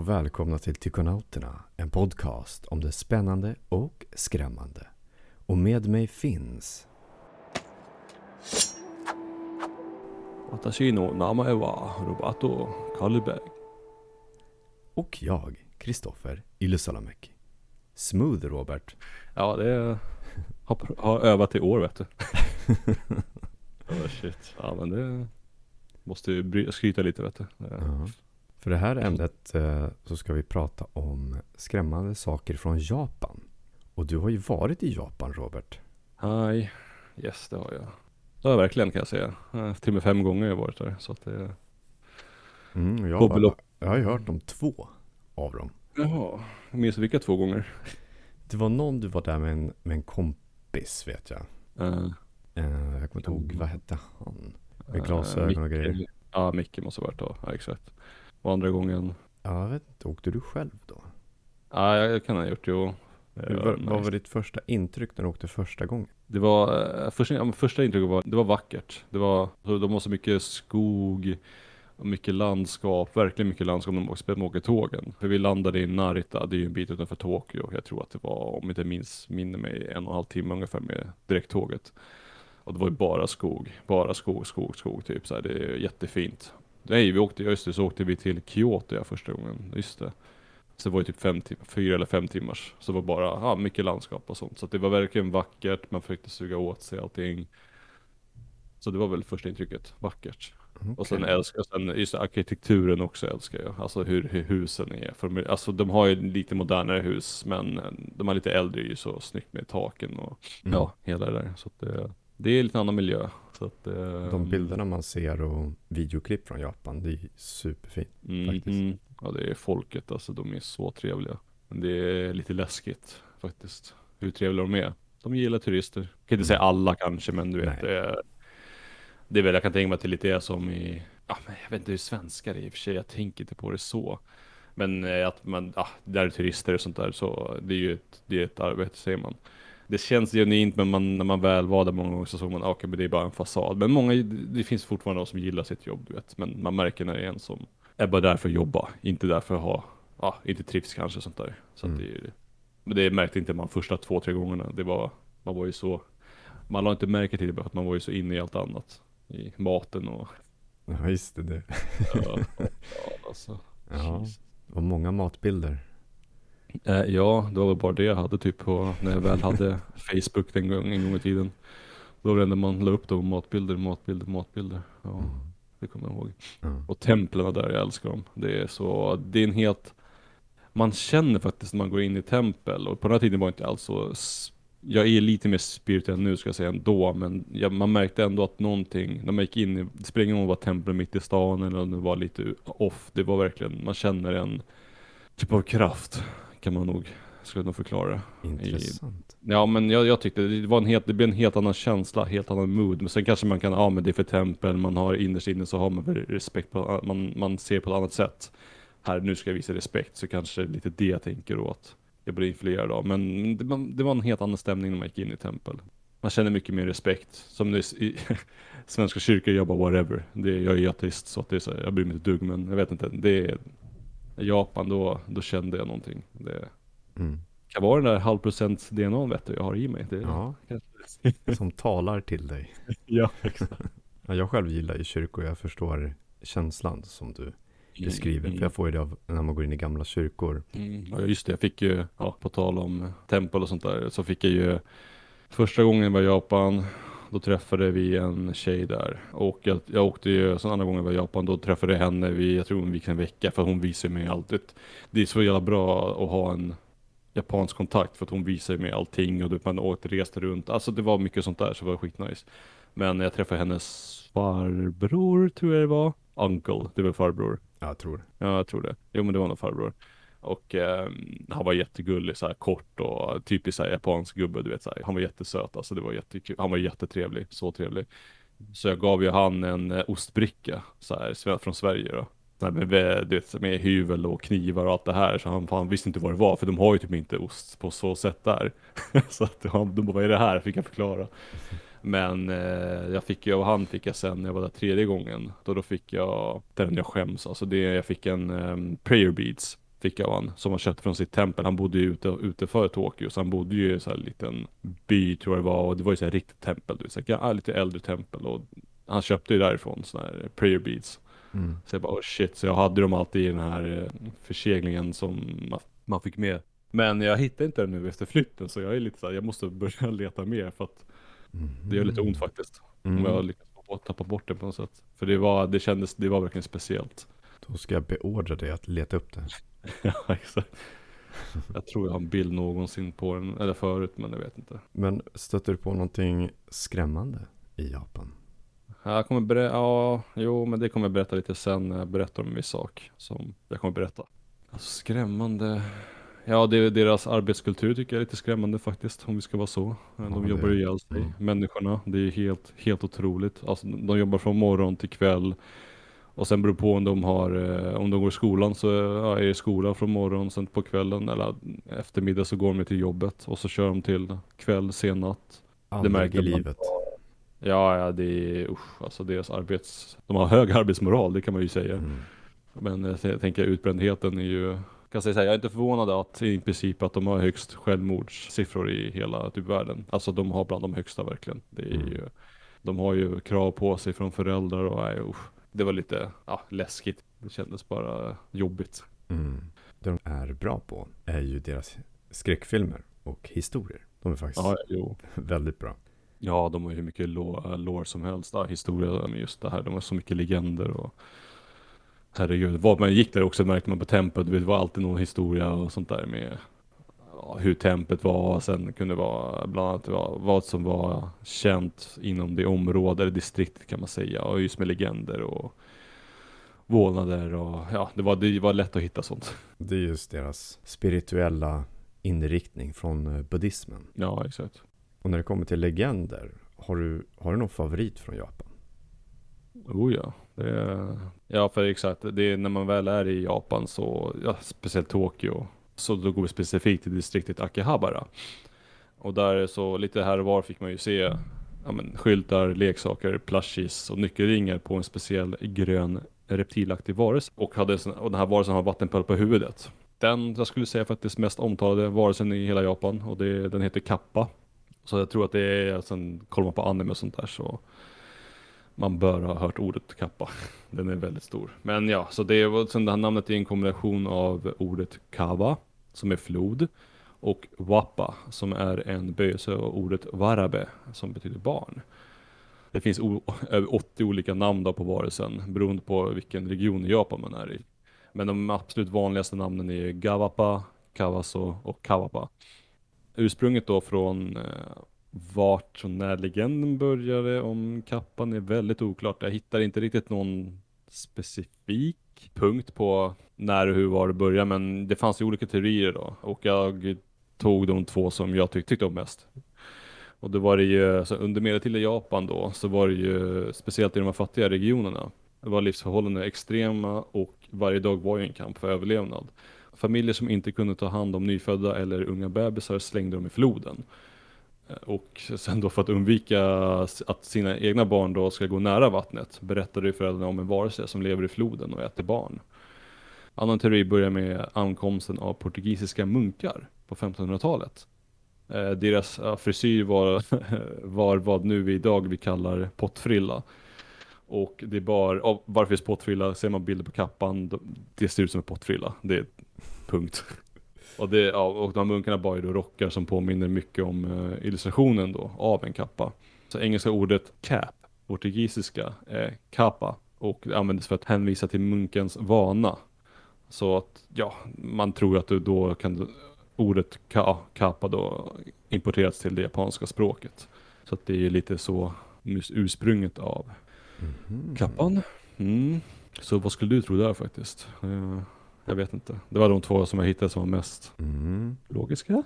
och välkomna till Tykonauterna, en podcast om det spännande och skrämmande. Och med mig finns... Och jag, Kristoffer Ylisalamäki. Smooth Robert. Ja, det har, har övat i år vet du. oh, shit. Ja, men det måste ju skryta lite vet du. Uh -huh. För det här ämnet eh, så ska vi prata om skrämmande saker från Japan. Och du har ju varit i Japan Robert. Hej. Yes, det har jag. Det har jag verkligen kan jag säga. Eh, Till och med fem gånger har jag varit där. Så att det... Mm, jag, bara, jag har ju hört om två av dem. Jaha. Jag minns vilka två gånger? Det var någon du var där med en, med en kompis vet jag. Uh, Eh, jag kommer inte ihåg, vad hette han? Med glasögon och grejer. Ja, Micke måste ha varit då. Ja, exakt. Och andra gången. Ja, jag vet inte, åkte du själv då? Ja, jag kan ha gjort det. Jo. Hur var var, nice. vad var ditt första intryck när du åkte första gången? Det var, eh, första, ja, första intrycket var, det var vackert. Det var, de har så mycket skog, och mycket landskap, verkligen mycket landskap när man åker tågen. För vi landade i Narita, det är ju en bit utanför Tokyo. Jag tror att det var, om jag inte minns, minner mig, en och en halv timme ungefär med direkttåget. Och det var ju bara skog, bara skog, skog, skog typ så här. Det är jättefint. Nej, vi åkte, just det, så åkte vi till Kyoto ja, första gången, just det. Så det var ju typ fem timmar, fyra eller fem timmars. Så det var bara, ja, mycket landskap och sånt. Så det var verkligen vackert, man försökte suga åt sig allting. Så det var väl första intrycket, vackert. Och sen älskar jag, sen just arkitekturen också älskar jag. Alltså hur, hur husen är. För, alltså de har ju lite modernare hus, men de har lite äldre är ju så snyggt med taken och Mm. ja, hela det där. Så det, det är lite annan miljö. Att, eh, De bilderna man ser och videoklipp från Japan, det är superfint. faktiskt. Mhm. Ja det är folket alltså, de är så trevliga. Men det är lite läskigt faktiskt. Hur trevliga de är. De gillar turister. Jag kan inte säga alla kanske men du vet. Nej. Det är, väl, jag kan tänka mig att det lite är som i, ja men jag vet inte hur svenskar är i och för sig. Jag tänker inte på det så. Men eh, att man, ja, där är turister och sånt där så det är ju ett, det är ett arbete säger man. Det känns genuint men man, när man väl var där många gånger så såg man, ah, okej men det är bara en fasad. Men många, det finns fortfarande de som gillar sitt jobb du vet. Men man märker när det är en som är bara där för att jobba, inte där för att ha, ja, inte trivs kanske sånt där. Så Mm. det det märkte inte man första två, tre gångerna. Det var, man var ju så, man la inte märke till det bara för att man var ju så inne i allt annat. I maten och, Ja, just det. det. ja, alltså. Ja, det var många matbilder. Eh, ja, det var väl bara det jag hade typ på, när jag väl hade Facebook den gången, en gång i tiden. Då var det enda man la upp då, matbilder, matbilder, matbilder. Ja, Mm. det kommer jag ihåg. Och templen där, jag älskar dem. Det är så, det är en helt Man känner faktiskt när man går in i tempel och på den här tiden var jag inte alls så Jag är lite mer spirituell nu ska jag säga ändå men jag, man märkte ändå att någonting När man gick in i, det spelar ingen roll om det var tempel mitt i stan eller om det var lite off Det var verkligen, man känner en typ av kraft Kan man nog, skulle nog förklara det Intressant. Ja men jag, jag tyckte det var en helt, det blev en helt annan känsla, helt annan mood. Men sen kanske man kan, ja men det är för tempel, man har innerst inne så har man väl respekt på, man, man ser på ett annat sätt. Här, nu ska jag visa respekt, så kanske lite det jag tänker att jag blir influerad av. Men det, man, det var en helt annan stämning när man gick in i tempel. Man känner mycket mer respekt. Som är i Svenska kyrkan, jag bara whatever. Det, jag är ju ateist så att det är så, jag bryr mig inte dugg men jag vet inte. Det är Japan, då, då kände jag någonting. Det, Mm. kan vara den där halvprocent DNA vet du jag har i mig. Det, Ja, kanske- som talar till dig. ja, exakt. Ja, jag själv gillar ju kyrkor, jag förstår känslan som du beskriver. Mm, För jag får ju det av när man går in i gamla kyrkor. mm. Ja just det, jag fick ju, ja, på tal om tempel och sånt där, så fick jag ju Första gången var i Japan Då träffade vi en tjej där och jag, jag åkte ju, sen andra gången var i Japan då träffade jag henne, vi, jag tror hon gick en vecka för hon visar mig allt. Det, är så jävla bra att ha en japansk kontakt för att hon visar mig allting och du man åkte, reste runt. Alltså det var mycket sånt där så det var skitnice. Men jag träffade hennes farbror tror jag det var. Uncle, det var farbror. Ja, jag tror det. Ja, jag tror det. Jo, men det var nog farbror. Och eh, han var jättegullig, så här kort och typisk så här japansk gubbe, du vet så här. Han var jättesöt, alltså det var jättekul. Han var jättetrevlig, så trevlig. Så jag gav ju han en eh, ostbricka, så här, från Sverige då. Så här, med, du vet, med hyvel och knivar och allt det här. Så han, han visste inte vad det var, för de har ju typ inte ost på så sätt där. så att han, de bara, vad är det här? Fick jag förklara. Men eh, jag fick ju, och han fick jag sen när jag var där tredje gången. Då, då fick jag, den jag skäms alltså, det, jag fick en um, prayer beads. Fick av han, som han köpte från sitt tempel. Han bodde ju ute, ute för Tokyo, så han bodde ju i en sån här liten by tror jag det var. Och det var ju så här riktigt tempel, du vet, så här, lite äldre tempel. Och han köpte ju därifrån såna här prayer beads. Mm. Så jag bara oh shit, så jag hade dem alltid i den här eh, förseglingen som man fick med. Men jag hittar inte den nu efter flytten så jag är lite såhär, jag måste börja leta mer för att mm. det gör lite ont faktiskt. Mm. Om jag lyckas tappa bort den på något sätt. För det var, det kändes, det var verkligen speciellt. Då ska jag beordra dig att leta upp det. ja, exakt. Jag tror jag har en bild någonsin på den, eller förut, men jag vet inte. Men stöter du på någonting skrämmande i Japan? Jag kommer berätta, ja, jo, men det kommer jag berätta lite sen när jag berättar om en viss sak som jag kommer berätta. Alltså skrämmande. Ja, det, deras arbetskultur tycker jag är lite skrämmande faktiskt, om vi ska vara så. De ja, jobbar ju ihjäl sig, mm. människorna. Det är helt, helt otroligt. Alltså, de jobbar från morgon till kväll. Och sen beror på om de har, eh, om de går i skolan så ja, är det skola från morgon, sen på kvällen eller eftermiddag så går de till jobbet och så kör de till kväll, sen natt. Aldrig det märker i livet. Ja, ja, det är usch, alltså deras arbets, de har hög arbetsmoral, det kan man ju säga. Mm. Men jag, tänker utbrändheten är ju, kan säga här, jag är inte förvånad att i princip att de har högst självmordssiffror i hela typ världen. Alltså de har bland de högsta verkligen. Det är mm. ju, de har ju krav på sig från föräldrar och nej, usch, det var lite ja, läskigt. Det kändes bara jobbigt. Mm. Det de är bra på är ju deras skräckfilmer och historier. De är faktiskt ja, väldigt bra. Ja, de har ju hur mycket lore som helst, ja, historia med just det här. De har så mycket legender och herregud, vad man gick där också märkte man på tempet, det var alltid någon historia och sånt där med hur tempet var, och sen kunde det vara bland annat vad som var känt inom det området, eller distriktet kan man säga, och just med legender och vålnader och ja, det var, det var lätt att hitta sånt. Det är just deras spirituella inriktning från eh, buddhismen. Ja, exakt. Och när det kommer till legender, har du, har du någon favorit från Japan? Oh ja, det är, ja för exakt, det är när man väl är i Japan så, ja, speciellt Tokyo, så då går vi specifikt till distriktet Akihabara. Och där så lite här och var fick man ju se ja, men, skyltar, leksaker, plushies och nyckelringar på en speciell grön reptilaktig varelse. Och, hade, och den här varelsen har vattenpöl på huvudet. Den, jag skulle säga faktiskt mest omtalade varelsen i hela Japan och det, den heter Kappa. Så jag tror att det är, alltså, sen kollar man på anime och sånt där så man bör ha hört ordet kappa. Den är väldigt stor. Men ja, så det sen det här namnet är en kombination av ordet kava, som är flod, och wappa, som är en böjelse av ordet warabe, som betyder barn. Det finns över 80 olika namn på varelsen, beroende på vilken region i Japan man är i. Men de absolut vanligaste namnen är Gawapa, Kawaso och Kawapa ursprunget då från eh, vart och när legenden började om kappan är väldigt oklart. Jag hittar inte riktigt någon specifik punkt på när och hur var det började, men det fanns ju olika teorier då och jag tog de två som jag tyck tyckte om mest. Och då var det ju, så under medeltida Japan då, så var det ju speciellt i de här fattiga regionerna. Det var livsförhållanden extrema och varje dag var ju en kamp för överlevnad. Familjer som inte kunde ta hand om nyfödda eller unga bebisar slängde dem i floden. Eh, och sen då för att undvika att sina egna barn då ska gå nära vattnet berättade ju föräldrarna om en varelse som lever i floden och äter barn. Annan teori börjar med ankomsten av portugisiska munkar på 1500-talet. Eh, deras eh, frisyr var, var vad nu vi idag vi kallar pottfrilla. Och det bar, varför är pottfrilla? Ser man bilder på kappan, det ser ut som en pottfrilla. Det är Punkt. Och, det, ja, och de här munkarna bar ju då rockar som påminner mycket om uh, illustrationen då av en kappa. Så engelska ordet cap, portugisiska är kapa och det användes för att hänvisa till munkens vana. Så att ja, man tror att då kan ordet ka, kappa då importerats till det japanska språket. Så att det är lite så ursprunget av mm. kappan. Mm. Så vad skulle du tro där faktiskt? Jag vet inte. Det var de två som jag hittade som var mest mm. logiska.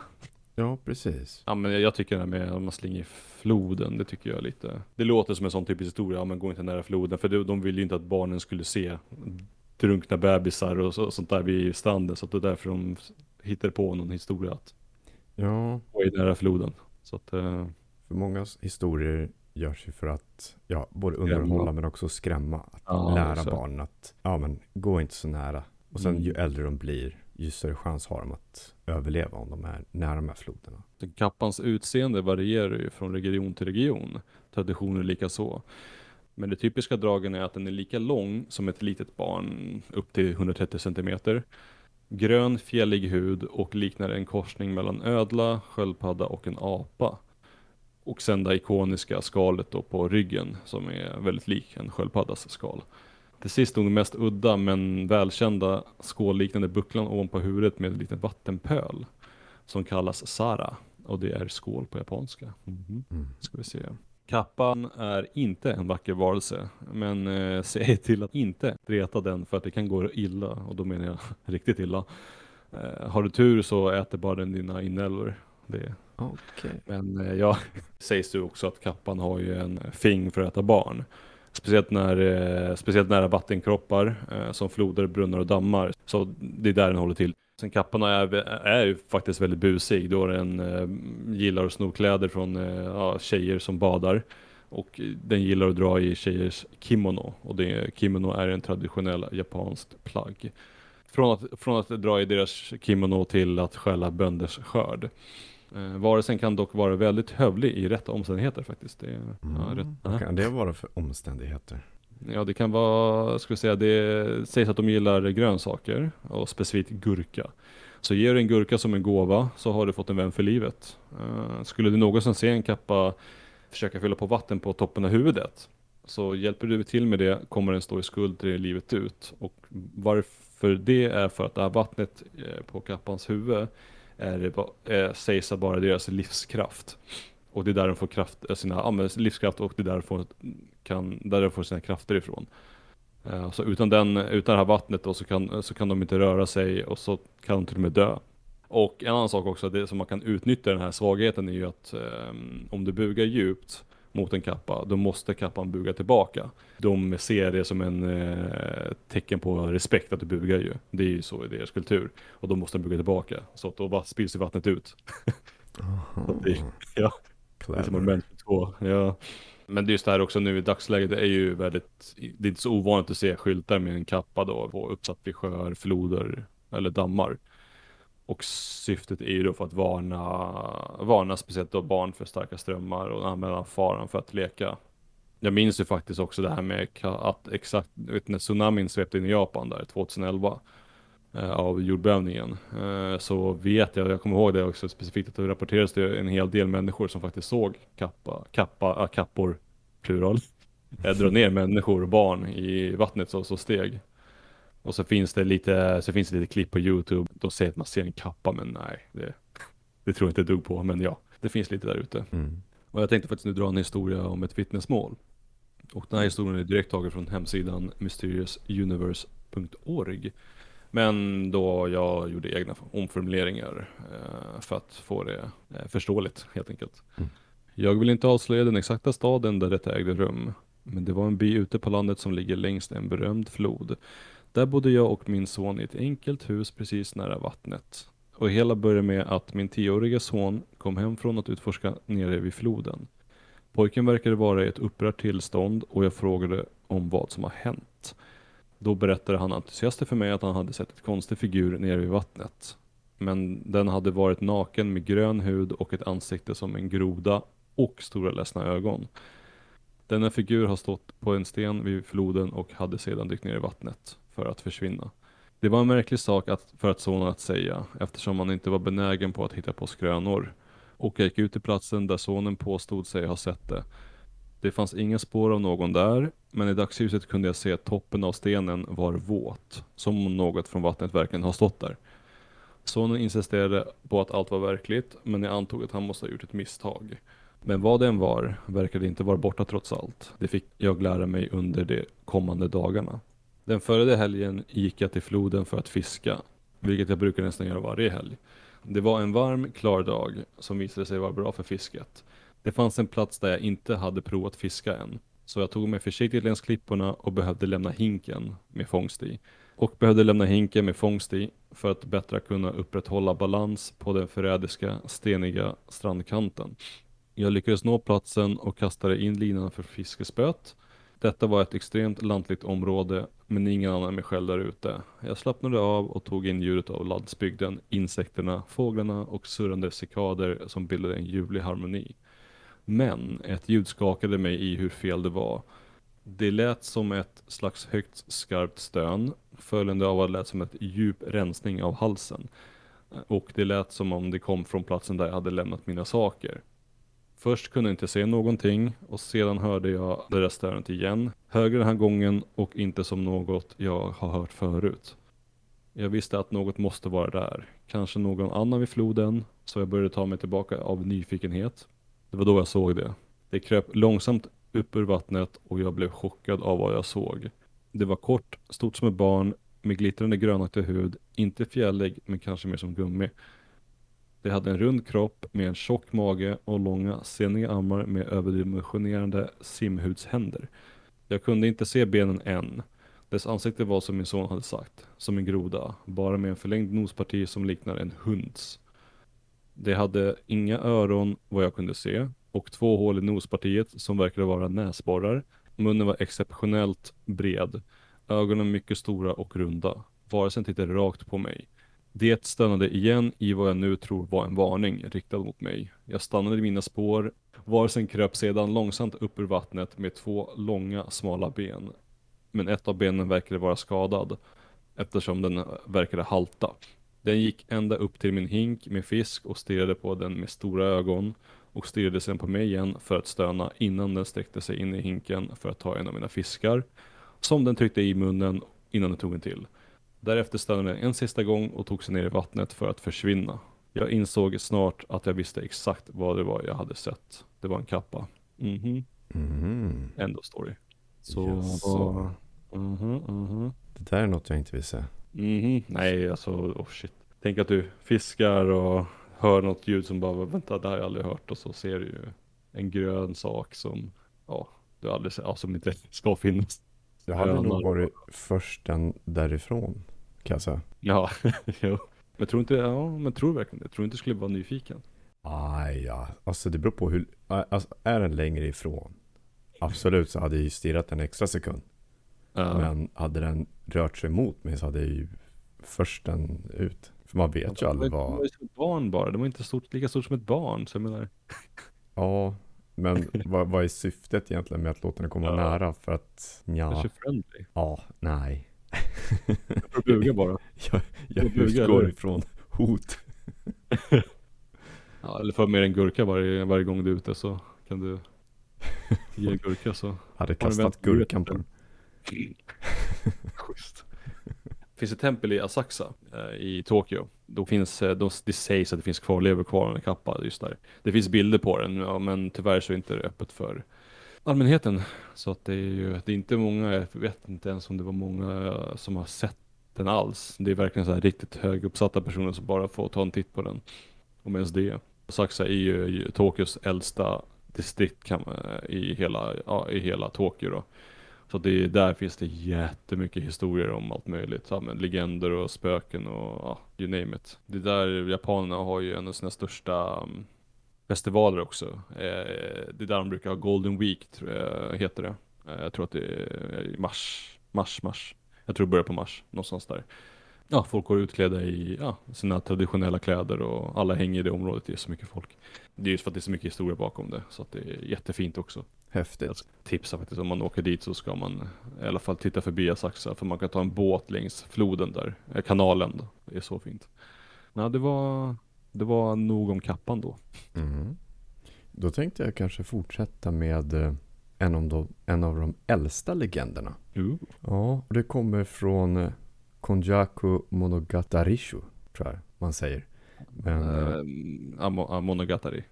Ja, precis. Ja, men jag tycker det här med att man slänger i floden, det tycker jag lite. Det låter som en sån typisk historia, ja men gå inte nära floden. För de ville ju inte att barnen skulle se drunkna bebisar och, så, sånt där vid stranden. Så det är därför de hittade på någon historia att ja. gå i nära floden. Så att, uh... För många historier görs ju för att ja, både underhålla Skrämma. men också skrämma. Att Ja, lära barnen att ja, men, gå inte så nära. Och sen Mm. ju äldre de blir, ju större chans har de att överleva om de är nära de här floderna. Kappans utseende varierar ju från region till region. Traditioner lika så. Men det typiska dragen är att den är lika lång som ett litet barn, upp till 130 centimeter. Grön fjällig hud och liknar en korsning mellan ödla, sköldpadda och en apa. Och sen det ikoniska skalet då på ryggen som är väldigt lik en sköldpaddas skal. Till sist nog mest udda men välkända skålliknande bucklan ovanpå huvudet med en liten vattenpöl som kallas Sara och det är skål på japanska. Mhm. Mm. Ska vi se. Kappan är inte en vacker varelse, men eh, säg till att inte reta den för att det kan gå illa och då menar jag riktigt illa. Eh, har du tur så äter bara den dina inälvor. Det. Okej. Men eh, ja, sägs det också att kappan har ju en fing för att äta barn. Speciellt, när, eh, speciellt nära vattenkroppar eh, som floder, brunnar och dammar. Så det är där den håller till. Sen kappan är, är ju faktiskt väldigt busig då den eh, gillar att sno kläder från eh, ja, tjejer som badar. Och den gillar att dra i tjejers kimono. Och det, kimono är en traditionell japanskt plagg. Från att, från att dra i deras kimono till att stjäla bönders skörd. Eh, varelsen kan dock vara väldigt hövlig i rätta omständigheter faktiskt. Det, ja, rätt, Mm. Vad kan det vara för omständigheter? Ja, det kan vara, vi säga, det sägs att de gillar grönsaker och specifikt gurka. Så ger du en gurka som en gåva så har du fått en vän för livet. Eh, skulle du någonsin se en kappa försöka fylla på vatten på toppen av huvudet så hjälper du till med det kommer den stå i skuld till livet ut. Och varför det är för att det här vattnet eh, på kappans huvud är, det ba- eh, sägs att bara deras livskraft. Och det är där de får kraft, eh, sina, ja, men livskraft och det är där de får kan, där de får sina krafter ifrån. Eh, Så utan, den, utan det här vattnet då så kan, så kan de inte röra sig och så kan de till och med dö. Och en annan sak också, det som man kan utnyttja den här svagheten är ju att eh, om du bugar djupt mot en kappa, då måste kappan buga tillbaka. De ser det som en eh, tecken på respekt att du bugar ju. Det är ju så i deras kultur. Och då måste de buga tillbaka. Så att då bara spills vattnet ut. Det- ja. Det är som Clever. moment 22. Ja. Men det är just det här också nu i dagsläget, det är ju väldigt, det är inte så ovanligt att se skyltar med en kappa då uppsatt vid sjöar, floder eller dammar. Och syftet är ju då för att varna, varna speciellt då barn för starka strömmar och använda faran för att leka. Jag minns ju faktiskt också det här med att exakt, vet, när tsunamin svepte in i Japan där 2011 eh, av jordbävningen. Eh, så vet jag, jag kommer ihåg det också specifikt att det rapporterades det en hel del människor som faktiskt såg kappa, kappa, äh, kappor, plural, eh, dra ner människor och barn i vattnet så, så steg. Och så finns det lite, så finns det lite klipp på YouTube, de säger att man ser en kappa men nej, det, det tror jag inte dugg på, men ja, det finns lite där ute. Mm. Och jag tänkte faktiskt nu dra en historia om ett vittnesmål. Och den här historien är direkt tagen från hemsidan mysteriousuniverse.org. Men då jag gjorde egna omformuleringar eh, för att få det eh, förståeligt helt enkelt. Mm. Jag vill inte avslöja den exakta staden där detta ägde rum. Men det var en by ute på landet som ligger längs en berömd flod. Där bodde jag och min son i ett enkelt hus precis nära vattnet. Och hela började med att min tioåriga son kom hem från att utforska nere vid floden. Pojken verkade vara i ett upprört tillstånd och jag frågade om vad som har hänt. Då berättade han entusiastiskt för mig att han hade sett ett konstig figur nere vid vattnet. Men den hade varit naken med grön hud och ett ansikte som en groda och stora ledsna ögon. Denna figur har stått på en sten vid floden och hade sedan dykt ner i vattnet för att försvinna. Det var en märklig sak att, för att sonen att säga eftersom han inte var benägen på att hitta på skrönor. Och jag gick ut till platsen där sonen påstod sig ha sett det. Det fanns inga spår av någon där, men i dagsljuset kunde jag se att toppen av stenen var våt, som om något från vattnet verkligen har stått där. Sonen insisterade på att allt var verkligt, men jag antog att han måste ha gjort ett misstag. Men vad det än var, verkade inte vara borta trots allt. Det fick jag lära mig under de kommande dagarna. Den före helgen gick jag till floden för att fiska, vilket jag brukar nästan göra varje helg. Det var en varm, klar dag som visade sig vara bra för fisket. Det fanns en plats där jag inte hade provat fiska än. Så jag tog mig försiktigt längs klipporna och behövde lämna hinken med fångst i. Och behövde lämna hinken med fångst i för att bättre kunna upprätthålla balans på den förrädiska, steniga strandkanten. Jag lyckades nå platsen och kastade in linan för fiskespöt. Detta var ett extremt lantligt område, men ingen annan än mig själv där ute. Jag slappnade av och tog in ljudet av landsbygden, insekterna, fåglarna och surrande cikader som bildade en ljuvlig harmoni. Men ett ljud skakade mig i hur fel det var. Det lät som ett slags högt skarpt stön, följande av att det lät som ett djup rensning av halsen. Och det lät som om det kom från platsen där jag hade lämnat mina saker. Först kunde jag inte se någonting och sedan hörde jag det där igen. Högre den här gången och inte som något jag har hört förut. Jag visste att något måste vara där. Kanske någon annan vid floden, så jag började ta mig tillbaka av nyfikenhet. Det var då jag såg det. Det kröp långsamt upp ur vattnet och jag blev chockad av vad jag såg. Det var kort, stort som ett barn, med glittrande grönaktig hud, inte fjällig men kanske mer som gummi. De hade en rund kropp med en tjock mage och långa seniga armar med överdimensionerande simhudshänder. Jag kunde inte se benen än. Dess ansikte var som min son hade sagt, som en groda, bara med en förlängd nosparti som liknar en hunds. Det hade inga öron vad jag kunde se och två hål i nospartiet som verkade vara näsborrar. Munnen var exceptionellt bred, ögonen mycket stora och runda. Varelsen tittade rakt på mig. Det stannade igen i vad jag nu tror var en varning riktad mot mig. Jag stannade i mina spår. Varelsen kröp sedan långsamt upp ur vattnet med två långa, smala ben. Men ett av benen verkade vara skadad, eftersom den verkade halta. Den gick ända upp till min hink med fisk och stirrade på den med stora ögon och stirrade sen på mig igen för att stöna innan den sträckte sig in i hinken för att ta en av mina fiskar, som den tryckte i munnen innan den tog en till. Därefter stannade den en sista gång och tog sig ner i vattnet för att försvinna. Jag insåg snart att jag visste exakt vad det var jag hade sett. Det var en kappa. Mhm. Mm. End of story. Så, Jaså. Mhm, mhm. Det där är något jag inte vill se. Mhm. Nej, alltså, oh shit. Tänk att du fiskar och hör något ljud som bara, vänta, det har jag aldrig hört. Och så ser du ju en grön sak som, ja, du aldrig sett, ja, som inte ska finnas. Jag hade nog varit försten därifrån, kan jag säga. Ja, jo. Men tror inte, ja, men tror verkligen det. Tror inte skulle vara nyfiken. Aj, ja. Alltså det beror på hur, alltså är den längre ifrån? Absolut så hade jag ju stirrat en extra sekund. Ja. Men hade den rört sig mot mig så hade jag ju först den ut. För man vet ju aldrig det var vad, ju som ett barn bara, det var inte stort, lika stort som ett barn. Så jag menar, ja. Men vad, vad är syftet egentligen med att låta den komma Ja. nära? För att, ja, kanske friendly. ja, nej. För att buga bara. Jag, jag utgår ifrån hot. Ja, eller för mer en gurka varje, varje gång du är ute så kan du ge en gurka så. Hade du kastat gurkan på den. Schysst. Det finns ett tempel i Asakusa eh, i Tokyo. Då finns, eh, de, det sägs att det finns kvarlevor kvar av en kappa just där. Det finns bilder på den, ja, men tyvärr så är inte det öppet för allmänheten. Så att det är ju, det är inte många, jag vet inte ens om det var många som har sett den alls. Det är verkligen så här riktigt höguppsatta personer som bara får ta en titt på den. Om ens det. Saxa är ju ju Tokyos äldsta distrikt kan man, i, hela, ja, i hela Tokyo då. Så det är, där finns det jättemycket historier om allt möjligt. Ja, men legender och spöken och ja, you name it. Det är där japanerna har ju en av sina största um, festivaler också. Eh, det är där de brukar ha Golden Week, tror jag heter det. Eh, jag tror att det är mars, mars, mars. Jag tror det börjar på mars, någonstans där. Ja, folk går utklädda i ja, sina traditionella kläder och alla hänger i det området, det är så mycket folk. Det är just för att det är så mycket historia bakom det, så att det är jättefint också. Jag Häftigt. ska tipsa faktiskt, om man åker dit så ska man i alla fall titta förbi Asakusa, för man kan ta en båt längs floden där, eh, kanalen då. Det är så fint. Nej, det var, det var nog om kappan då. Mm. Då tänkte jag kanske fortsätta med eh, en av de, en av de äldsta legenderna. Uh. Ja, och det kommer från eh, Konjaku Monogatarishu, tror jag man säger. Men, Amo, ah, monogatari.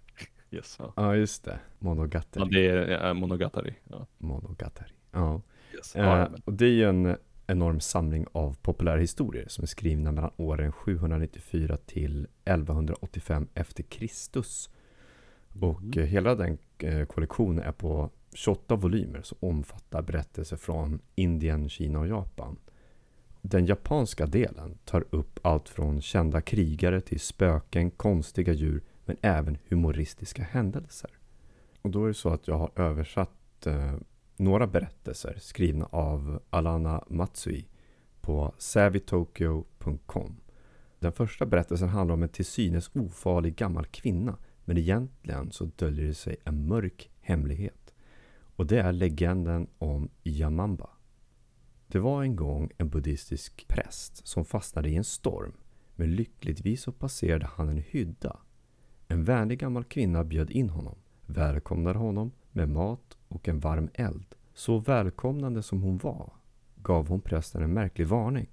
Yes. Ja, ja just det. ja Monogatari. det är uh, monogatari. Ja. Monogatari. Ja. Yes. Ja, men- och det är en enorm samling av populärhistorier som är skrivna mellan åren 794 till 1185 efter Kristus. Och Mhm. eh, hela den eh, kollektionen är på 28 volymer som omfattar berättelser från Indien, Kina och Japan. Den japanska delen tar upp allt från kända krigare till spöken, konstiga djur men även humoristiska händelser. Och då är det så att jag har översatt eh, några berättelser skrivna av Alana Matsui på savitokyo.com. Den första berättelsen handlar om en till synes ofarlig gammal kvinna men egentligen så döljer det sig en mörk hemlighet. Och det är legenden om Yamamba. Det var en gång en buddhistisk präst som fastnade i en storm men lyckligtvis så passerade han en hydda. En vänlig gammal kvinna bjöd in honom, välkomnade honom med mat och en varm eld. Så välkomnande som hon var gav hon prästen en märklig varning.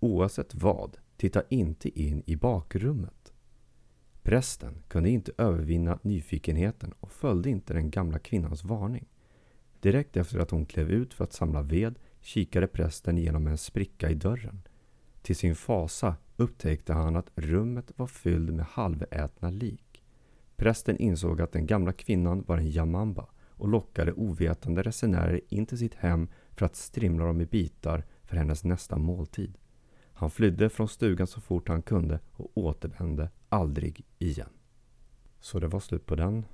Oavsett vad, titta inte in i bakrummet. Prästen kunde inte övervinna nyfikenheten och följde inte den gamla kvinnans varning. Direkt efter att hon klev ut för att samla ved kikade prästen genom en spricka i dörren. Till sin fasa upptäckte han att rummet var fyllt med halvätna lik. Prästen insåg att den gamla kvinnan var en Yamamba och lockade ovetande resenärer in till sitt hem för att strimla dem i bitar för hennes nästa måltid. Han flydde från stugan så fort han kunde och återvände aldrig igen. Så det var slut på den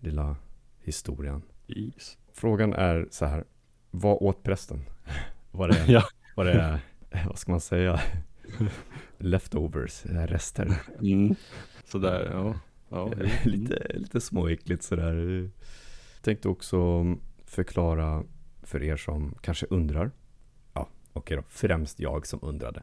lilla historien. Jeez. Frågan är så här, vad åt prästen? Var det, Ja. var det vad ska man säga, leftovers, rester? Mm. Sådär, ja. ja. lite, lite småäckligt sådär. Tänkte också förklara för er som kanske undrar. Ja, okej då. Främst jag som undrade.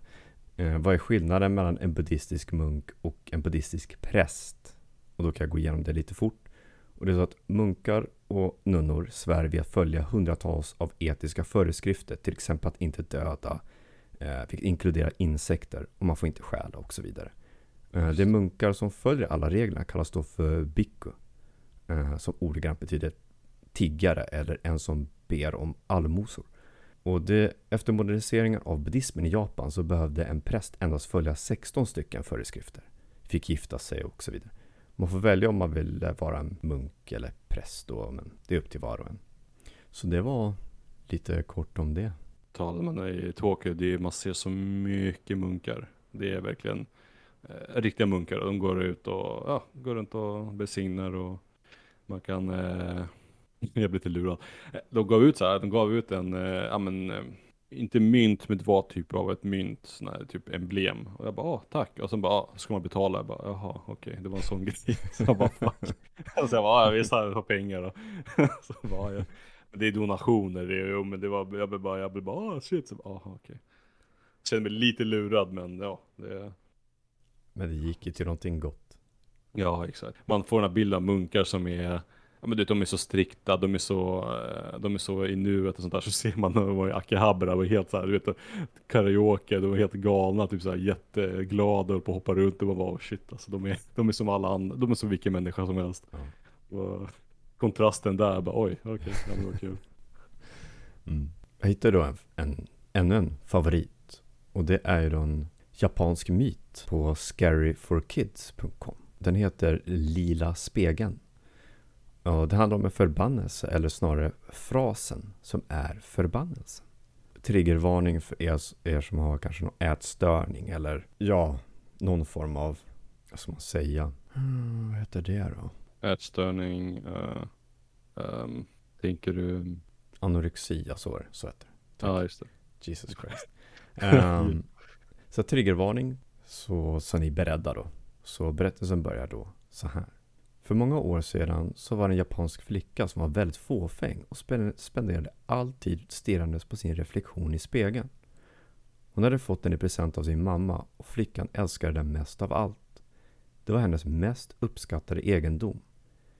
Eh, vad är skillnaden mellan en buddhistisk munk och en buddhistisk präst? Och då kan jag gå igenom det lite fort. Och det är så att munkar och nunnor svär vid att följa hundratals av etiska föreskrifter. Till exempel att inte döda, eh, vilket inkluderar insekter och man får inte stjäla och så vidare. Eh, de munkar som följer alla reglerna kallas då för bhikkhu. Eh, som ordagrant betyder tiggare eller en som ber om allmosor. Och det, efter moderniseringen av buddhismen i Japan så behövde en präst endast följa 16 stycken föreskrifter. Fick gifta sig och så vidare. Man får välja om man vill vara en munk eller präst då, men det är upp till var och en. Så det var lite kort om det. Talar man i Tokyo, det är, man ser så mycket munkar. Det är verkligen eh, riktiga munkar och de går ut och ja, går runt och besignar och man kan, eh, jag blir lite lurad. Eh, De gav ut så här, de gav ut en, eh, ja men, eh, inte mynt, men det var typ av ett mynt, sån här, typ emblem. Och jag bara, ah, tack. Och sen bara, ah, ska man betala? Jag bara, jaha, okej, det var en sån grej. Så jag bara, fuck. Och så jag bara, ah, visst har jag pengar då. så bara, ja. Men det är donationer, det är, jo, men det var, jag blev bara, jag blev bara, ah, shit. Så bara, aha, okej. Kände mig lite lurad, men ja, det Men det gick ju till någonting gott. Ja, exakt. Man får den här bilden av munkar som är, ja men du vet, de är så strikta, de är så, eh, de är så i nuet och sånt där. Så ser man när de var i Akihabara och helt så här, du vet, karaoke, de var helt galna, typ så här jätteglada och på att hoppa runt och man bara, oh, shit alltså, de är, de är som alla andra, de är som vilken människa som helst. Ja. Och kontrasten där, bara oj, okej, ja, det var kul. Mm. Jag hittade då en, en, ännu en favorit. Och det är ju då en japansk myt på scaryforkids.com. Den heter Lila spegeln. Och det handlar om en förbannelse, eller snarare frasen som är förbannelsen. Triggervarning för er, er som har kanske någon ätstörning eller ja, någon form av, vad ska man säga? Hmm, vad heter det då? Ätstörning, uh, um, tänker du, Anorexia, så det. Så heter det. ja just det. Jesus Christ. Ehm, så triggervarning, så, så är ni beredda då. Så berättelsen börjar då så här. För många år sedan så var det en japansk flicka som var väldigt fåfäng och spenderade all tid stirrandes på sin reflektion i spegeln. Hon hade fått den i present av sin mamma och flickan älskade den mest av allt. Det var hennes mest uppskattade egendom.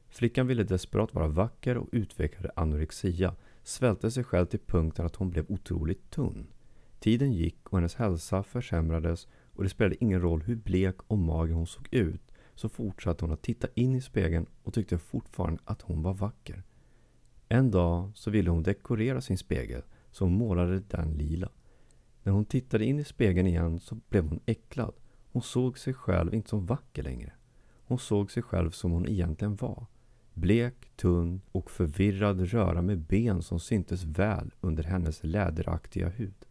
Flickan ville desperat vara vacker och utvecklade anorexia, svälte sig själv till punkten att hon blev otroligt tunn. Tiden gick och hennes hälsa försämrades och det spelade ingen roll hur blek och mager hon såg ut så fortsatte hon att titta in i spegeln och tyckte fortfarande att hon var vacker. En dag så ville hon dekorera sin spegel så hon målade den lila. När hon tittade in i spegeln igen så blev hon äcklad. Hon såg sig själv inte som vacker längre. Hon såg sig själv som hon egentligen var. Blek, tunn och förvirrad röra med ben som syntes väl under hennes läderaktiga hud.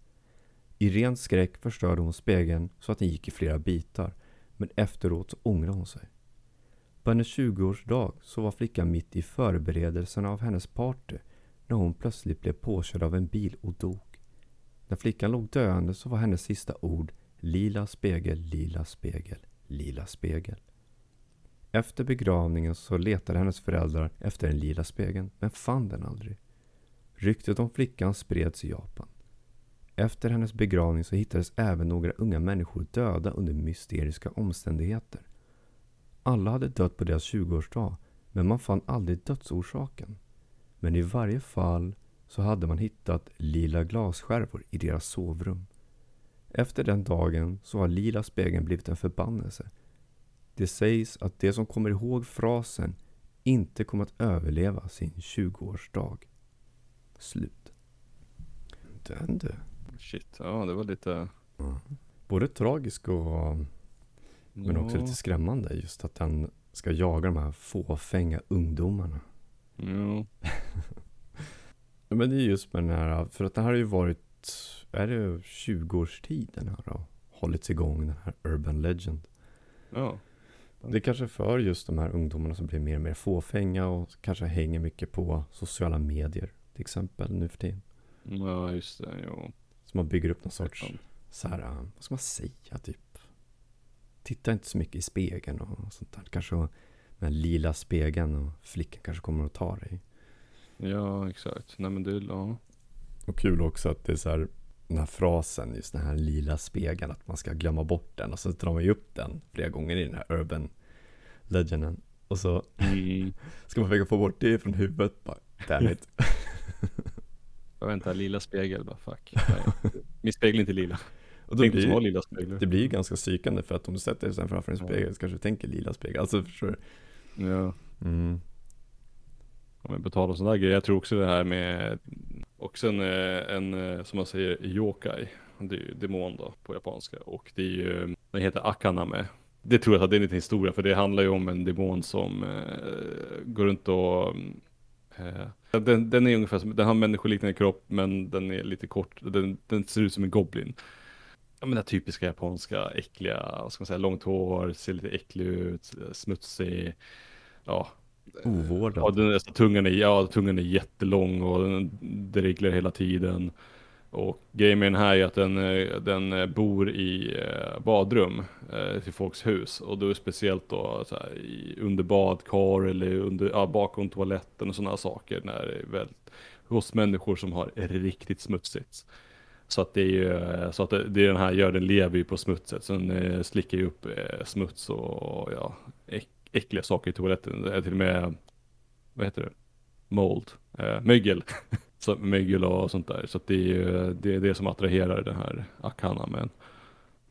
I ren skräck förstörde hon spegeln så att den gick i flera bitar, men efteråt så ångrade hon sig. På hennes 20-årsdag så var flickan mitt i förberedelserna av hennes party när hon plötsligt blev påkörd av en bil och dog. När flickan låg döende så var hennes sista ord Lila spegel, lila spegel, lila spegel. Efter begravningen så letade hennes föräldrar efter den lila spegeln, men fann den aldrig. Ryktet om flickan spreds i Japan. Efter hennes begravning så hittades även några unga människor döda under mysteriska omständigheter. Alla hade dött på deras 20-årsdag, men man fann aldrig dödsorsaken. Men i varje fall så hade man hittat lila glasskärvor i deras sovrum. Efter den dagen så har lila spegeln blivit en förbannelse. Det sägs att de som kommer ihåg frasen inte kommer att överleva sin 20-årsdag. Slut. Den du. Shit, ja det var lite... Ja. Både tragisk och men också lite skrämmande just att den ska jaga de här fåfänga ungdomarna. Ja. Men det är just med den här, för att det här har ju varit, är det 20 års tid den här har hållits igång, den här Urban Legend. Ja. Det är kanske för just de här ungdomarna som blir mer och mer fåfänga och kanske hänger mycket på sociala medier till exempel nu för tiden. Ja, just det, jo. Så man bygger upp någon sorts, så här, vad ska man säga, typ. Titta inte så mycket i spegeln och sånt där. Kanske den här lila spegeln och flickan kanske kommer att ta dig. Ja, exakt. Nej men det, ja. Och kul också att det är så här, den här frasen, just den här lila spegeln, att man ska glömma bort den. Och så drar man ju upp den flera gånger i den här urban legenden. Och så Mm. ska man försöka få bort det från huvudet. Bara, damn it. Jag väntar, lila spegel bara, fuck. Nej. Min spegel är inte lila. Och då Tänk blir lila speglar. det blir ju ganska psykande för att om du sätter dig framför en Ja. spegel så kanske du tänker lila spegel. Alltså förstår du? Ja. Mm. Om jag betalar sådana grejer. Jag tror också det här med också en, en som man säger yokai. Det är ju demon då på japanska. Och det är ju, den heter akaname. Det tror jag att det är en liten historia för det handlar ju om en demon som eh, går runt och eh, den, den är ungefär som, den har människoliknande kropp men den är lite kort, den, den ser ut som en goblin. Ja men den typiska japanska äckliga, vad ska man säga, långt hår, ser lite äcklig ut, smutsig. Ja, Ovårdad. Ja, den, tungan, är, ja, tungan är jättelång och den dreglar hela tiden. Och grejen med den här är att den, eh, den eh, bor i eh, badrum till folks hus. Och då är det speciellt då så här, under badkar eller under, ja, bakom toaletten och sådana saker. När det är väldigt, hos människor som har riktigt smutsigt. Så att det är ju, så att det, det är den här gör, den lever ju på smutset. Så den slickar ju upp smuts och ja, äck, äckliga saker i toaletten. Till och med, vad heter det? Mold, mögel. så, mögel och sånt där. Så det är ju det, är det som attraherar den här akana. Men,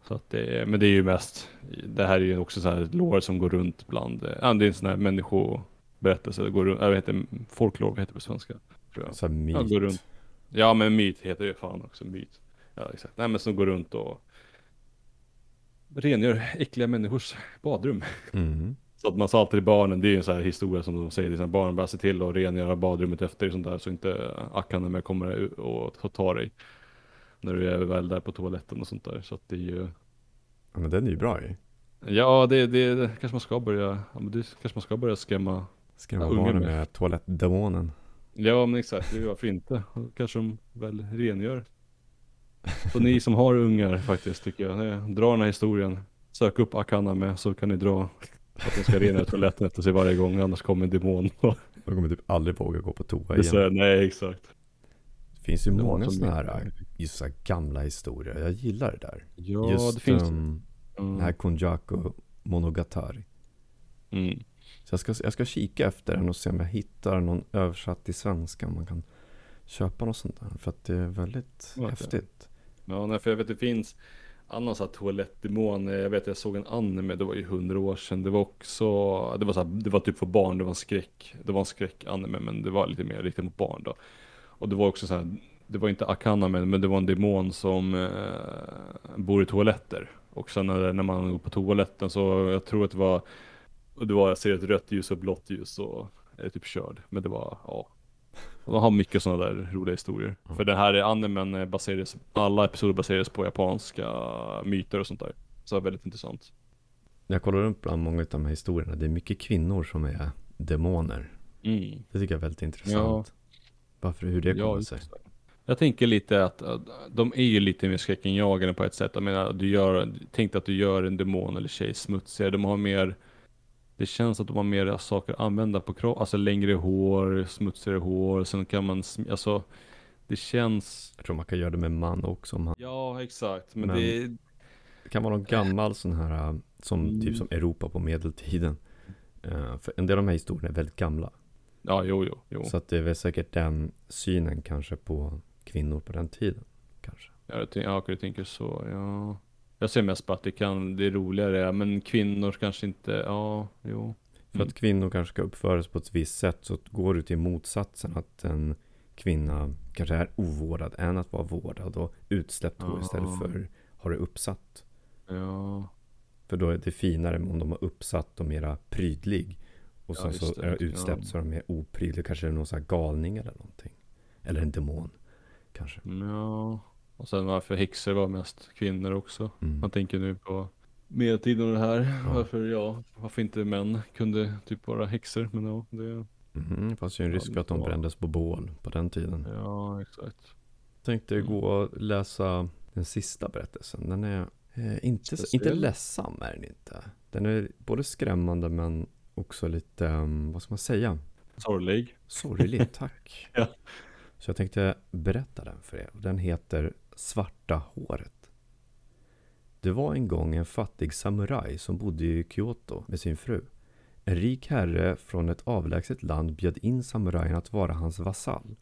så att det, men det är ju mest, det här är ju också så här lår som går runt bland, ja, det är en sån här människoberättelse. Det går runt, inte, folklore, vad heter det på svenska? Tror jag. Så här myt. Ja, går runt. Ja men myt heter det fan också, myt. Ja exakt. Nej men som går runt och rengör äckliga människors badrum. Mm. Så att man sa alltid till barnen, det är ju en sån här historia som de säger, här, barnen bara se till att rengöra badrummet efter sånt där så inte Akane med kommer och ta- tar dig. När du är väl där på toaletten och sånt där. Så att det är ju, Ja, men den är ju bra ju. ja det, det, det kanske man ska börja, ja men det kanske man ska börja skrämma. Skrämma Ja, barnen med. med toalettdemonen. Ja men exakt, det är varför inte? Och Kanske de väl rengör. Så ni som har ungar faktiskt tycker jag, eh, dra den här historien. Sök upp Akana med så kan ni dra att de ska rengöra toaletten efter sig varje gång annars kommer en demon. De kommer typ aldrig våga gå på toa Det igen. här, nej exakt. Det finns ju Det många så sådana här, just så här gamla historier. Jag gillar det där. Ja just det finns. ehm, Mm. den här Konjaku Monogatari. Mm. Så jag ska, jag ska kika efter den och se om jag hittar någon översatt till svenska. Om man kan köpa något sånt där. För att det är väldigt Okej. häftigt. Ja, nej, för jag vet det finns annan sån här toalettdemon. Eh, jag vet jag såg en anime, det var ju hundra år sedan. Det var också, det var så här, det var typ för barn, det var en skräck. Det var en skräckanime. men det var lite mer riktat mot barn då. Och det var också så här, det var inte Akana men, men det var en demon som eh, bor i toaletter. Och sen när, när man går på toaletten så, jag tror att det var, och det var, jag ser ett rött ljus och blått ljus och är typ körd. Men det var, ja. De har mycket sådana där roliga historier. Mm. För den här animen eh, baseras, alla episoder baseras på japanska myter och sånt där. Så det är väldigt intressant. jag kollar upp bland många av de här historierna, det är mycket kvinnor som är demoner. Mm. Det tycker jag är väldigt intressant. Varför, hur det kommer sig. just det. Jag tänker lite att att de är ju lite mer skräckinjagande på ett sätt. Jag menar, du gör, tänk dig att du gör en demon eller tjej smutsigare. De har mer, det känns att de har mer saker att använda på kroppen. Alltså längre hår, smutsigare hår. Sen kan man, alltså det känns, Jag tror man kan göra det med man också. Om han, ja exakt. Men, Men- det, det kan vara någon gammal sån här, äh, som, Mm. typ som Europa på medeltiden. Eh, för en del av de här historierna är väldigt gamla. ja jo jo, jo. Så att det är väl säkert den synen kanske på kvinnor på den tiden. Kanske. Ja, jag tänker, ja, tänker så, ja. Jag ser mest på att det kan, det är roligare, men kvinnor kanske inte, ja, jo. För Mm. att kvinnor kanske ska uppföras på ett visst sätt så går du till motsatsen att en kvinna kanske är ovårdad än att vara vårdad och utsläppt hår istället Ja. för har det uppsatt. Ja, För då är det finare om de har uppsatt och mera prydlig. Och Ja, sen just så är det utsläppt Ja. så är de mer oprydlig. Kanske är det någon sån här galning eller någonting. Eller en demon. Kanske. ja. Och sen varför häxor var mest kvinnor också. Mm. Man tänker nu på medeltiden och det här. Ja. Varför, ja, varför inte män kunde typ vara häxor. Men ja, det, Mhm, Det fanns ju en risk att de brändes på bål på den tiden. ja exakt. Tänkte Mm. gå och läsa den sista berättelsen. Den är eh, inte, så, inte ledsam är den inte. Den är både skrämmande men också lite, um, vad ska man säga? Sorglig. Sorglig, tack. Ja. Så jag tänkte berätta den för er. Den heter Svarta håret. Det var en gång en fattig samuraj som bodde i Kyoto med sin fru. En rik herre från ett avlägset land bjöd in samurajen att vara hans vasall.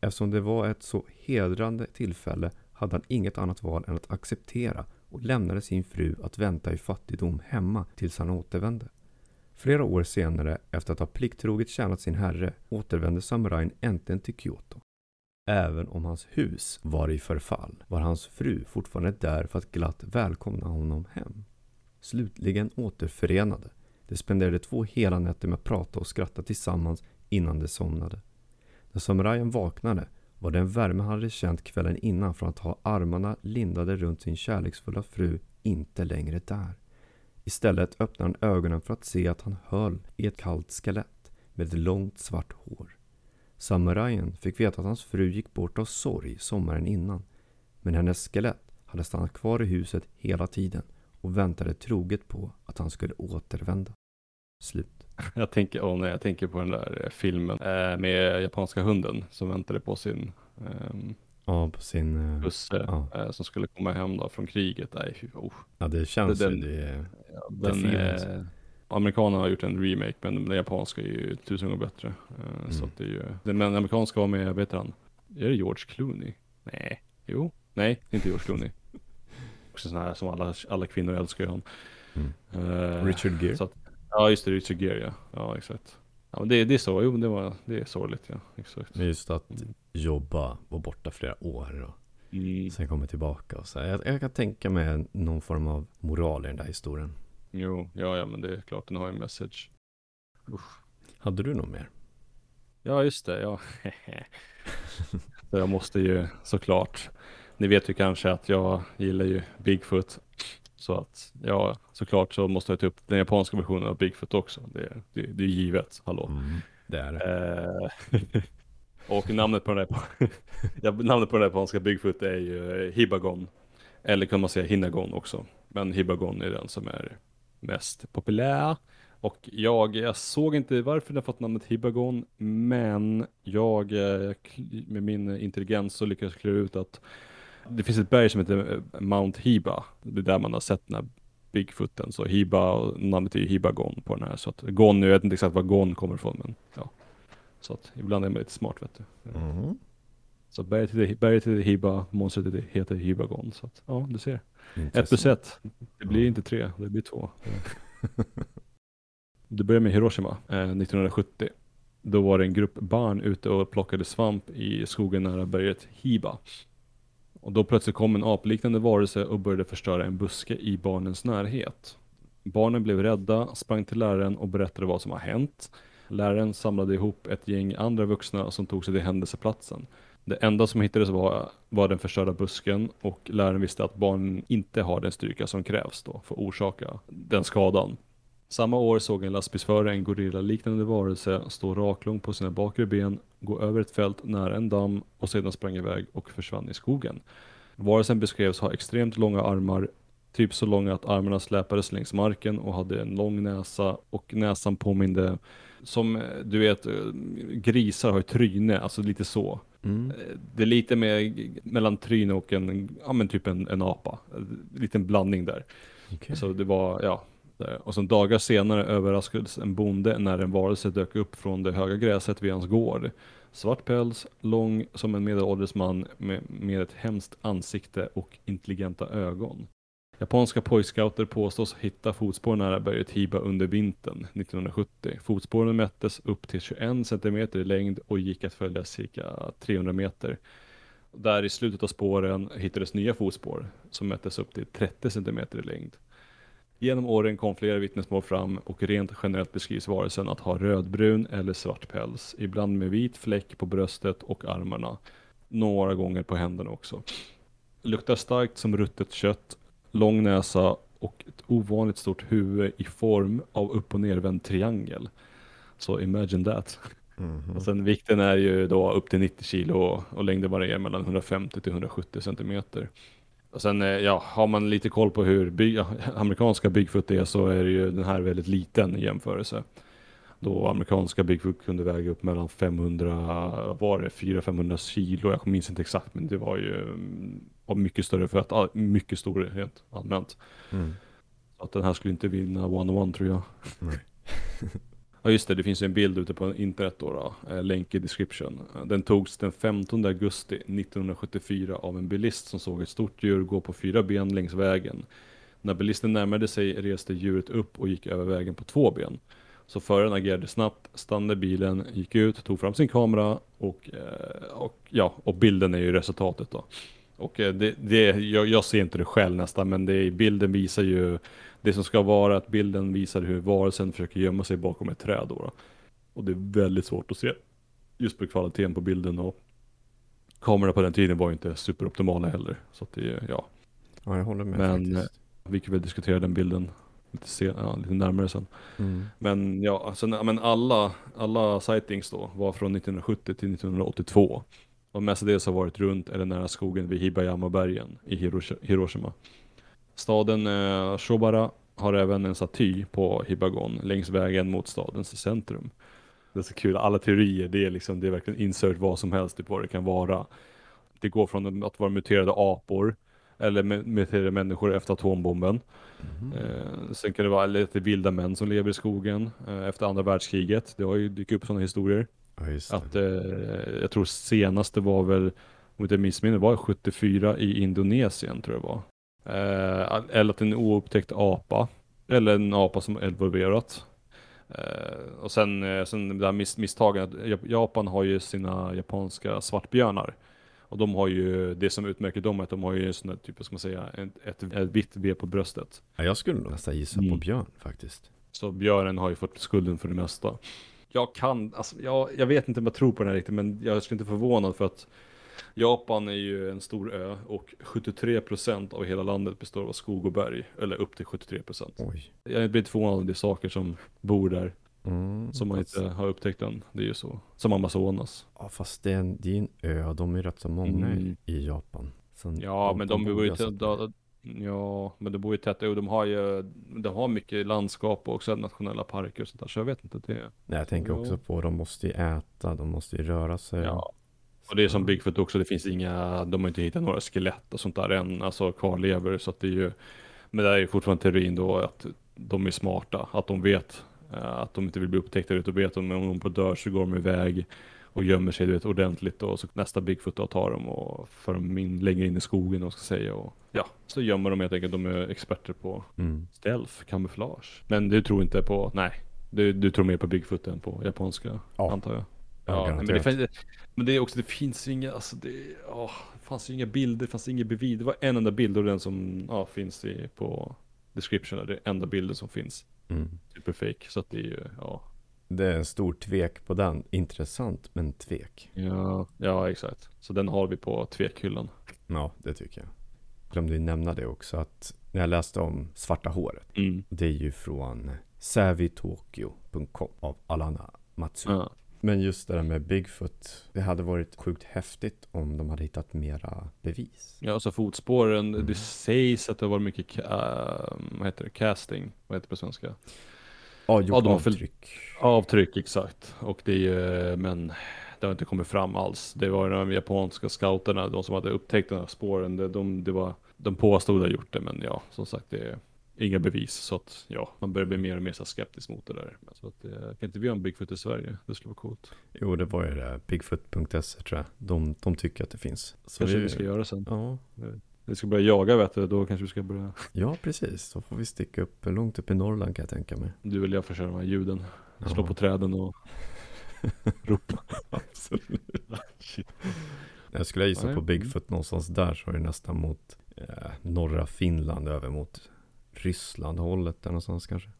Eftersom det var ett så hedrande tillfälle hade han inget annat val än att acceptera och lämnade sin fru att vänta i fattigdom hemma tills han återvände. Flera år senare, efter att ha plikttroget tjänat sin herre, återvände samurajen äntligen till Kyoto. Även om hans hus var i förfall var hans fru fortfarande där för att glatt välkomna honom hem. Slutligen återförenade. De spenderade två hela nätter med att prata och skratta tillsammans innan de somnade. När samurajen vaknade var den värme han hade känt kvällen innan från att ha armarna lindade runt sin kärleksfulla fru inte längre där. Istället öppnade han ögonen för att se att han höll i ett kallt skelett med ett långt svart hår. Samurajen fick veta att hans fru gick bort av sorg sommaren innan. Men hennes skelett hade stannat kvar i huset hela tiden och väntade troget på att han skulle återvända. Slut. Jag tänker, åh nej, jag tänker på den där eh, filmen eh, med japanska hunden som väntade på sin ehm, Ja, på sin... eh, husse Ja. eh, som skulle komma hem då från kriget. Nej, oh. Ja, det känns Den- ju... Det, ja, Det den, finns. eh, amerikanerna har gjort en remake men den japanska är ju tusen gånger bättre. Så Mm. att det är ju, den, men den amerikanska var med, heter han? Är det George Clooney? Nej, jo, nej, inte George Clooney. Också sån här som alla, alla kvinnor älskar ju han. Mm. Eh, Richard Gere. Så att, ja just det, Richard Gere ja. Ja exakt. Ja men det, det är så, jo det, var, det är sorgligt ja. Exakt. Men just att jobba, vara borta flera år och Mm. sen komma tillbaka och så. här. Jag, jag kan tänka mig någon form av moral i den där historien. Jo, ja ja men det är klart den har en message. Hade du något mer? Ja just det, ja. så jag måste ju såklart. Ni vet ju kanske att jag gillar ju Bigfoot. Så att ja, såklart så måste jag ta upp den japanska versionen av Bigfoot också. Det, det, det är givet, hallå. Mm, det är det. Eh, och namnet på den där, namnet på den japanska Bigfoot är ju Hibagon. Eller kan man säga Hinagon också. Men Hibagon är den som är mest populär. Och jag, jag såg inte varför den fått namnet Hibagon, men jag eh, med min intelligens så lyckades klura ut att det finns ett berg som heter eh, Mount Hiba. Det är där man har sett den här Bigfooten. Så Hiba, namnet är ju Hibagon på den här. Så att Gon, jag vet inte exakt var Gon kommer ifrån, men ja. Så att ibland är man lite smart vet du. Mm. Så berget heter, Hiba, monstret heter- Hibagon. Så att, ja, du ser. Ett plus ett. Det blir inte tre, det blir två. Det börjar med Hiroshima eh, 1970. Då var det en grupp barn ute och plockade svamp i skogen nära berget Hiba. Och då plötsligt kom en apliknande varelse och började förstöra en buske i barnens närhet. Barnen blev rädda, sprang till läraren och berättade vad som har hänt. Läraren samlade ihop ett gäng andra vuxna som tog sig till händelseplatsen. Det enda som hittades var, var den förstörda busken och läraren visste att barnen inte har den styrka som krävs då för att orsaka den skadan. Samma år såg en lastbilsförare en gorilla-liknande varelse stå raklång på sina bakre ben, gå över ett fält nära en damm och sedan sprang iväg och försvann i skogen. Varelsen beskrevs ha extremt långa armar, typ så långa att armarna släpades längs marken och hade en lång näsa och näsan påminde som eh, du vet, eh, grisar har ju tryne, alltså lite så. Mm. Eh, Det är lite mer mellan tryne och en, ja men typ en, en apa. En liten blandning där. Okej. Så det var, ja. där. Och sen dagar senare överraskades en bonde när en varelse dök upp från det höga gräset vid hans gård. Svart päls, lång som en medelålders man med, med ett hemskt ansikte och intelligenta ögon. Japanska pojkscouter påstås hitta fotspår nära berget Hiba under vintern 1970. Fotspåren mättes upp till 21 cm i längd och gick att följa cirka 300 meter. Där i slutet av spåren hittades nya fotspår som mättes upp till 30 cm i längd. Genom åren kom flera vittnesmål fram och rent generellt beskrivs varelsen att ha rödbrun eller svart päls, ibland med vit fläck på bröstet och armarna. Några gånger på händerna också. Luktar starkt som ruttet kött, lång näsa och ett ovanligt stort huvud i form av upp och nervänd triangel. Så imagine that. Mhm. Och sen vikten är ju då upp till 90 kilo och längden varierar mellan 150 till 170 centimeter. Och sen, eh, ja, har man lite koll på hur by- amerikanska Bigfoot är så är ju den här väldigt liten i jämförelse. Då amerikanska Bigfoot kunde väga upp mellan 500, vad var det, 400-500 kilo, jag minns inte exakt men det var ju mm, var mycket större för att, mycket stor rent allmänt. Mm. Att den här skulle inte vinna one-on-one tror jag. Nej. Ja just det, det finns en bild ute på internet då, då eh, länk i description. Den togs den 15 augusti 1974 av en bilist som såg ett stort djur gå på fyra ben längs vägen. När bilisten närmade sig reste djuret upp och gick över vägen på två ben. Så föraren agerade snabbt, stannade bilen, gick ut, tog fram sin kamera och, eh, och ja, och bilden är ju resultatet då. Och eh, det, det, jag, jag ser inte det själv nästan, men det, bilden visar ju det som ska vara att bilden visar hur varelsen försöker gömma sig bakom ett träd då. då. Och det är väldigt svårt att se. Just på kvaliteten på bilden och kamerorna på den tiden var ju inte superoptimala heller. Så att det, ja, Ja, jag håller med Men, faktiskt. vi kan väl diskutera den bilden lite, sen, ja, lite närmare sen. Mm. Men ja, alltså, ja, men alla, alla sightings då var från 1970 till 1982. Och mestadels har varit runt eller nära skogen vid Hibayama-bergen i Hiroshi- Hiroshima. Staden eh, Shobara har även en staty på Hibagon längs vägen mot stadens centrum. Det är så kul, alla teorier, det är liksom, det är verkligen insert vad som helst, typ vad det kan vara. Det går från att vara muterade apor, eller mu- muterade människor efter atombomben. Eh, sen kan det vara lite vilda män som lever i skogen eh, efter andra världskriget. Det har ju dykt upp sådana historier. Ja, just det. Att eh, jag tror senaste var väl, om jag missminner, var 74 i Indonesien tror jag det var. Eh, eller att en oupptäckt apa, eller en apa som evolverat. Och sen, sen det här miss, misstagen, att Jap- Japan har ju sina japanska svartbjörnar. Och de har ju, det som utmärker dem är att de har ju en sån där, typ, vad ska man säga, ett, ett, ett vitt V på bröstet. Ja, jag skulle nog nästan gissa på Mm. björn faktiskt. Så björnen har ju fått skulden för det mesta. Jag kan, alltså, jag, jag vet inte om jag tror på den här riktigt, men jag skulle inte förvånad för att Japan är ju en stor ö och 73% av hela landet består av skog och berg. Eller upp till 73%. Oj. Jag blir inte förvånad om det är saker som bor där Mm, som man fast- inte har upptäckt än. Det är ju så. Som Amazonas. Ja, fast det är en, det är en ö. De är rätt så många i- Mm. i Japan. Sen Ja, men de, bor borde ju tätt, Ja, men de bor ju tätt och de har ju, de har mycket landskap och också nationella parker och sånt där. Så jag vet inte, det Nej, jag tänker också på de måste ju äta, de måste ju röra sig. Ja. Och det är som Bigfoot också, det finns inga, de har inte hittat några skelett och sånt där än, alltså kvarlever. Så att det är ju, men det är ju fortfarande teorin då att de är smarta, att de vet att de inte vill bli upptäckta ut och vet om de på dör så går de iväg och gömmer sig du vet, ordentligt och så nästa Bigfoot då tar dem och för dem in, längre in i skogen och ska säga och ja, så gömmer de helt enkelt, de är experter på Mm. stealth, kamouflage. Men du tror inte på, nej, du, du tror mer på Bigfoot än på japanska, Ja. antar jag. Ja, Ja, men, det, fin- men det är också, det finns ju inga, alltså det, åh, det fanns ju inga bilder, det fanns inga bevis. Det var en enda bild och den som ja, finns i, på description, det är enda bilden som finns. Mm. Super fake, så att det är ju, ja. Det är en stor tvek på den. Intressant, men tvek. Ja, ja exakt. Så den har vi på tvekhyllan. Ja, det tycker jag. Glömde ju nämna det också att när jag läste om svarta håret. Mm. Det är ju från savitokyo.com av Alana Matsu. Ja. Men just det där med Bigfoot. Det hade varit sjukt häftigt om de hade hittat mera bevis. Ja, alltså fotspåren, Mm. det sägs att det var mycket, äh, vad heter det, casting, vad heter det på svenska? Ja, gjort Ja, de avtryck. Avtryck, exakt. Och det är ju, men det har inte kommit fram alls. Det var de japanska scouterna, de som hade upptäckt den här spåren, det, de, det var, de påstod att ha gjort det, men ja, som sagt, det är inga bevis. Så att, ja, man börjar bli mer och mer så skeptisk mot det där. Så att, eh, kan inte vi ha en Bigfoot i Sverige? Det skulle vara coolt. Jo, det var ju det. Bigfoot.se tror jag. De, de tycker att det finns. Så Kanske vi ska göra sen. Ja, Vi ska börja jaga vet du, då kanske vi ska börja, ja, precis. Då får vi sticka upp långt upp i Norrland kan jag tänka mig. du eller jag får köra de här ljuden. Slå Ja. på träden och ropa. Absolut. Jag skulle gissa på Bigfoot någonstans där så är det nästan mot eh, norra Finland över mot Ryssland hållet där någonstans kanske.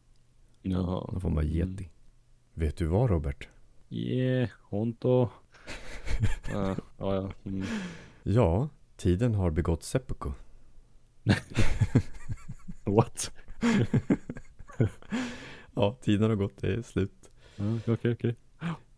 Jaha. Då får man Mm. geti. Vet du vad Robert? Yeah, honto. ja, ja, ja. Mm. Ja, tiden har begått seppuku. What? Ja, tiden har gått, det är slut. Ja, Okej, okej.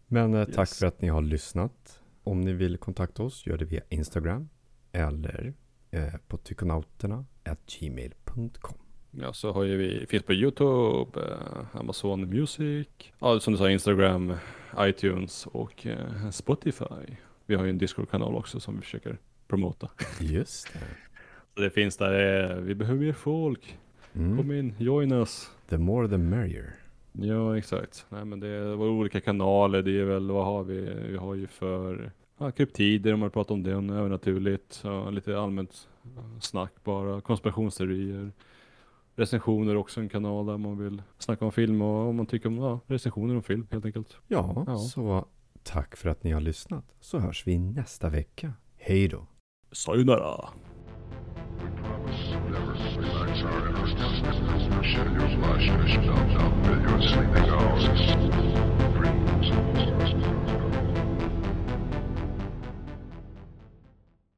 Men eh, tack Yes. för att ni har lyssnat. Om ni vill kontakta oss, gör det via Instagram eller eh, på tykonauterna.gmail.com. Ja, så har ju vi, finns på YouTube, eh, Amazon Music, ja som du sa Instagram, iTunes och eh, Spotify. Vi har ju en Discord-kanal också som vi försöker promota. Just det. Så det finns där, eh, vi behöver mer folk. Kom Mm. in, join us. The more the merrier. Ja, exakt. Nej, men det är våra olika kanaler. Det är väl, vad har vi? Vi har ju för ja, kryptider om man pratar om det, övernaturligt. Ja, lite allmänt snack bara, konspirationsteorier. Recensioner också en kanal där man vill snacka om film och om man tycker om ja, recensioner om film helt enkelt. Ja, Ja. så tack för att ni har lyssnat. Så hörs vi nästa vecka. Hej då. Sayonara! We